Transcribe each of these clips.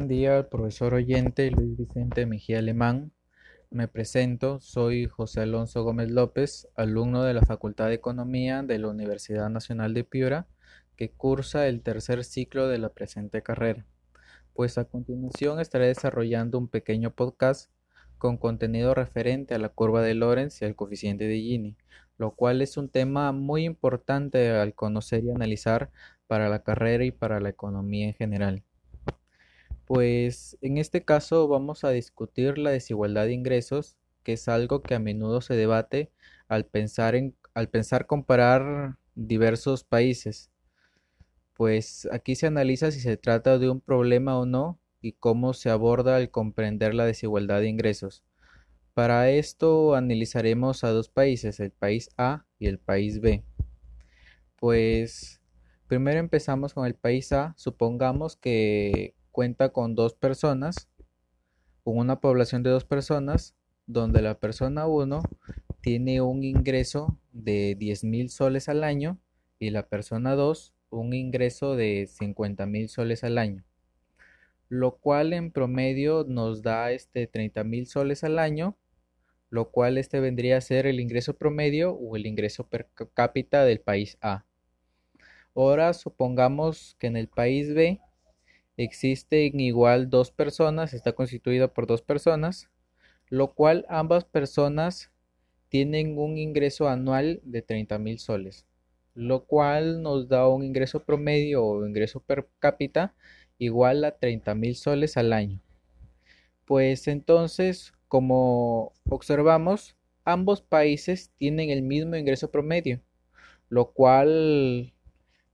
Buen día profesor oyente Luis Vicente Mejía Alemán. Me presento, soy José Alonso Gómez López, alumno de la Facultad de Economía de la Universidad Nacional de Piura, que cursa el tercer ciclo de la presente carrera. Pues a continuación estaré desarrollando un pequeño podcast con contenido referente a la curva de Lorentz y al coeficiente de Gini, lo cual es un tema muy importante al conocer y analizar para la carrera y para la economía en general. Pues en este caso vamos a discutir la desigualdad de ingresos, que es algo que a menudo se debate al pensar en al pensar comparar diversos países. Pues aquí se analiza si se trata de un problema o no y cómo se aborda al comprender la desigualdad de ingresos. Para esto analizaremos a dos países, el país A y el país B. Pues primero empezamos con el país A. Supongamos que cuenta con dos personas, con una población de dos personas, donde la persona 1 tiene un ingreso de 10 mil soles al año y la persona 2 un ingreso de 50 mil soles al año, lo cual en promedio nos da este 30 mil soles al año, lo cual este vendría a ser el ingreso promedio o el ingreso per cápita del país A. Ahora supongamos que en el país B existen igual dos personas, está constituido por dos personas, lo cual ambas personas tienen un ingreso anual de 30 mil soles, lo cual nos da un ingreso promedio o ingreso per cápita igual a 30 mil soles al año. Pues entonces, como observamos, ambos países tienen el mismo ingreso promedio, lo cual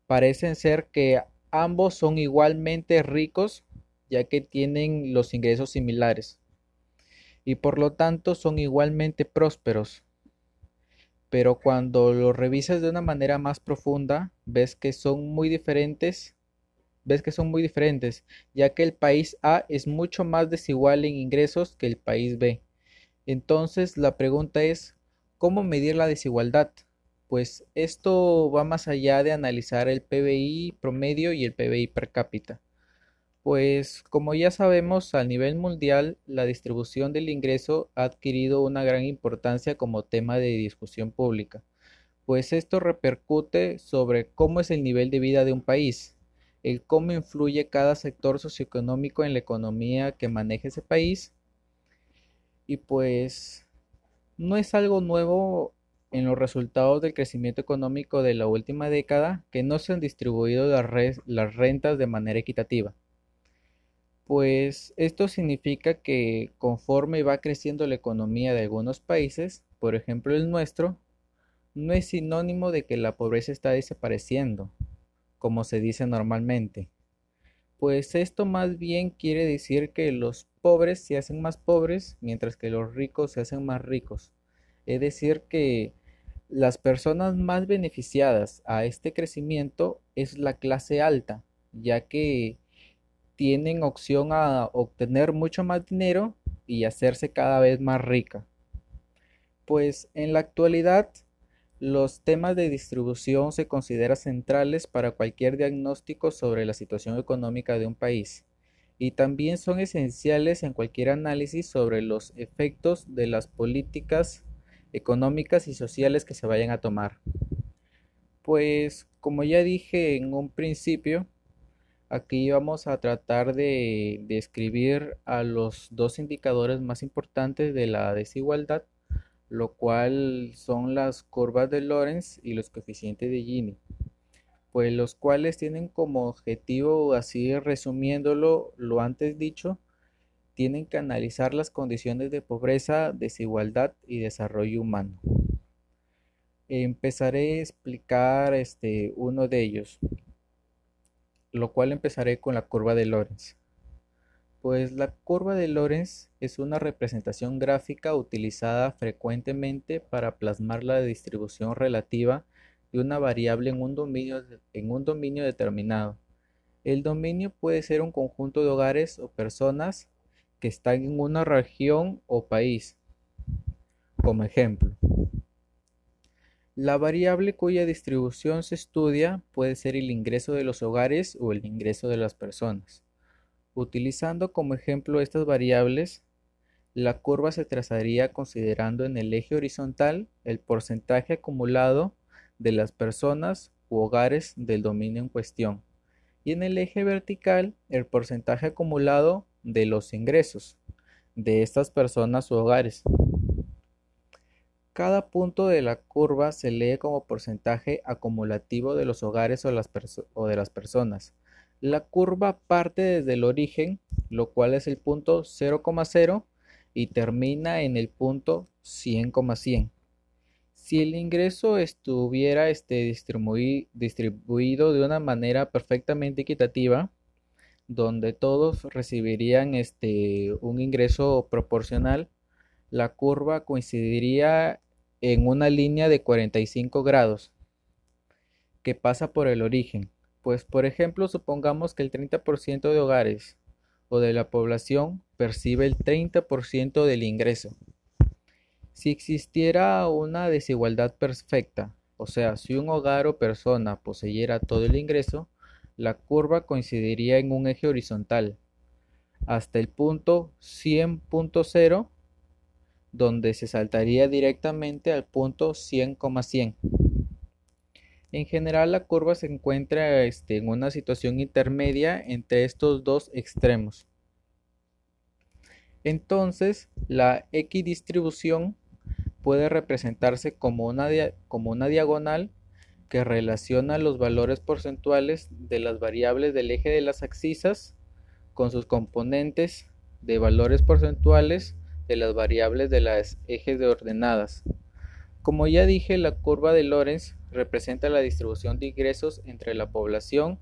parecen ser que Ambos son igualmente ricos ya que tienen los ingresos similares y por lo tanto son igualmente prósperos. Pero cuando lo revisas de una manera más profunda, ves que son muy diferentes, ves que son muy diferentes, ya que el país A es mucho más desigual en ingresos que el país B. Entonces la pregunta es, ¿cómo medir la desigualdad? Pues esto va más allá de analizar el PBI promedio y el PBI per cápita. Pues como ya sabemos, a nivel mundial la distribución del ingreso ha adquirido una gran importancia como tema de discusión pública, pues esto repercute sobre cómo es el nivel de vida de un país, el cómo influye cada sector socioeconómico en la economía que maneja ese país, y pues no es algo nuevo en los resultados del crecimiento económico de la última década que no se han distribuido las, rentas de manera equitativa. Pues esto significa que conforme va creciendo la economía de algunos países, por ejemplo el nuestro, no es sinónimo de que la pobreza está desapareciendo, como se dice normalmente. Pues esto más bien quiere decir que los pobres se hacen más pobres mientras que los ricos se hacen más ricos. Es decir, que las personas más beneficiadas a este crecimiento es la clase alta, ya que tienen opción a obtener mucho más dinero y hacerse cada vez más rica. Pues en la actualidad los temas de distribución se consideran centrales para cualquier diagnóstico sobre la situación económica de un país y también son esenciales en cualquier análisis sobre los efectos de las políticas económicas y sociales que se vayan a tomar. Pues como ya dije en un principio, aquí vamos a tratar de describir a los dos indicadores más importantes de la desigualdad, lo cual son las curvas de Lorenz y los coeficientes de Gini, pues los cuales tienen como objetivo, así resumiéndolo lo antes dicho, tienen que analizar las condiciones de pobreza, desigualdad y desarrollo humano. Empezaré a explicar este, uno de ellos, lo cual empezaré con la curva de Lorenz. Pues la curva de Lorenz es una representación gráfica utilizada frecuentemente para plasmar la distribución relativa de una variable en un dominio, en un dominio determinado. El dominio puede ser un conjunto de hogares o personas que están en una región o país. Como ejemplo, la variable cuya distribución se estudia puede ser el ingreso de los hogares o el ingreso de las personas. Utilizando como ejemplo estas variables, la curva se trazaría considerando en el eje horizontal el porcentaje acumulado de las personas u hogares del dominio en cuestión y en el eje vertical el porcentaje acumulado de los ingresos de estas personas u hogares. Cada punto de la curva se lee como porcentaje acumulativo de los hogares o, o de las personas. La curva parte desde el origen, lo cual es el punto 0,0 y termina en el punto 100,100. Si el ingreso estuviera este, distribuido de una manera perfectamente equitativa, donde todos recibirían este, un ingreso proporcional, la curva coincidiría en una línea de 45 grados que pasa por el origen. Pues por ejemplo, supongamos que el 30% de hogares o de la población percibe el 30% del ingreso. Si existiera una desigualdad perfecta, o sea, si un hogar o persona poseyera todo el ingreso, la curva coincidiría en un eje horizontal hasta el punto 100.0 donde se saltaría directamente al punto 100,100. En general la curva se encuentra este, en una situación intermedia entre estos dos extremos. Entonces, la equidistribución puede representarse como una, como una diagonal que relaciona los valores porcentuales de las variables del eje de las axisas con sus componentes de valores porcentuales de las variables de las ejes de ordenadas. Como ya dije, la curva de Lorenz representa la distribución de ingresos entre la población,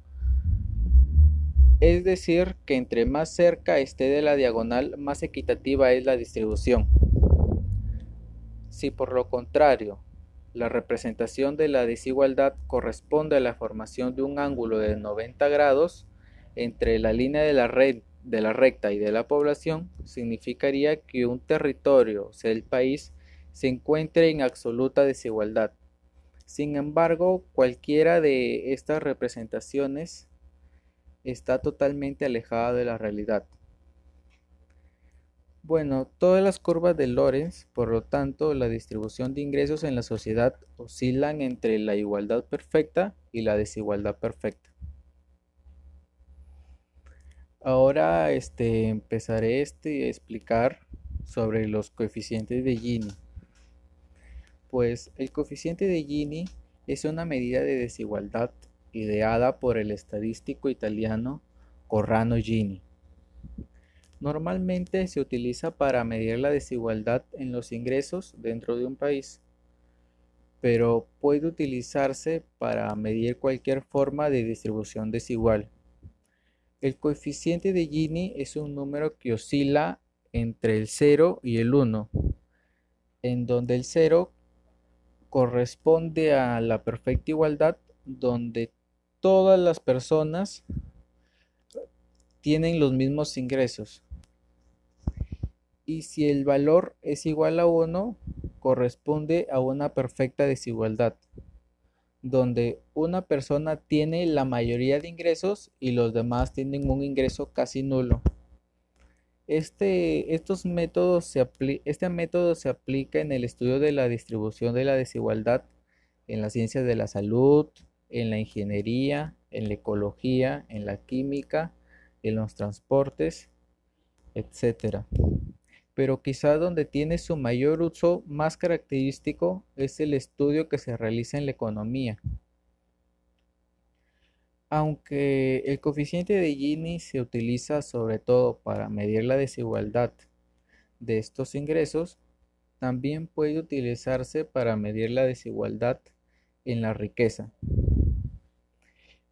es decir, que entre más cerca esté de la diagonal, más equitativa es la distribución. Si por lo contrario, la representación de la desigualdad corresponde a la formación de un ángulo de 90 grados entre la línea de la, recta y de la población, significaría que un territorio, sea, el país, se encuentre en absoluta desigualdad. Sin embargo, cualquiera de estas representaciones está totalmente alejada de la realidad. Bueno, todas las curvas de Lorenz, por lo tanto, la distribución de ingresos en la sociedad oscilan entre la igualdad perfecta y la desigualdad perfecta. Ahora este, empezaré este, a explicar sobre los coeficientes de Gini. Pues el coeficiente de Gini es una medida de desigualdad ideada por el estadístico italiano Corrano Gini. Normalmente se utiliza para medir la desigualdad en los ingresos dentro de un país, pero puede utilizarse para medir cualquier forma de distribución desigual. El coeficiente de Gini es un número que oscila entre el 0 y el 1, en donde el 0 corresponde a la perfecta igualdad, donde todas las personas tienen los mismos ingresos y si el valor es igual a 1, corresponde a una perfecta desigualdad, donde una persona tiene la mayoría de ingresos y los demás tienen un ingreso casi nulo. Este, estos métodos este método se aplica en el estudio de la distribución de la desigualdad en las ciencias de la salud, en la ingeniería, en la ecología, en la química, en los transportes, etc pero quizá donde tiene su mayor uso más característico es el estudio que se realiza en la economía. Aunque el coeficiente de Gini se utiliza sobre todo para medir la desigualdad de estos ingresos, también puede utilizarse para medir la desigualdad en la riqueza.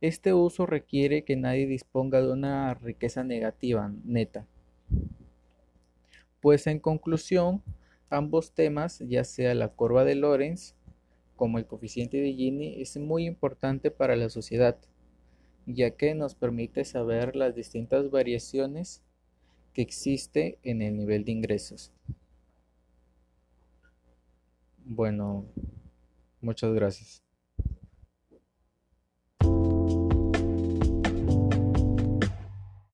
Este uso requiere que nadie disponga de una riqueza negativa neta. Pues en conclusión, ambos temas, ya sea la curva de Lorenz como el coeficiente de Gini, es muy importante para la sociedad, ya que nos permite saber las distintas variaciones que existe en el nivel de ingresos. Bueno, muchas gracias.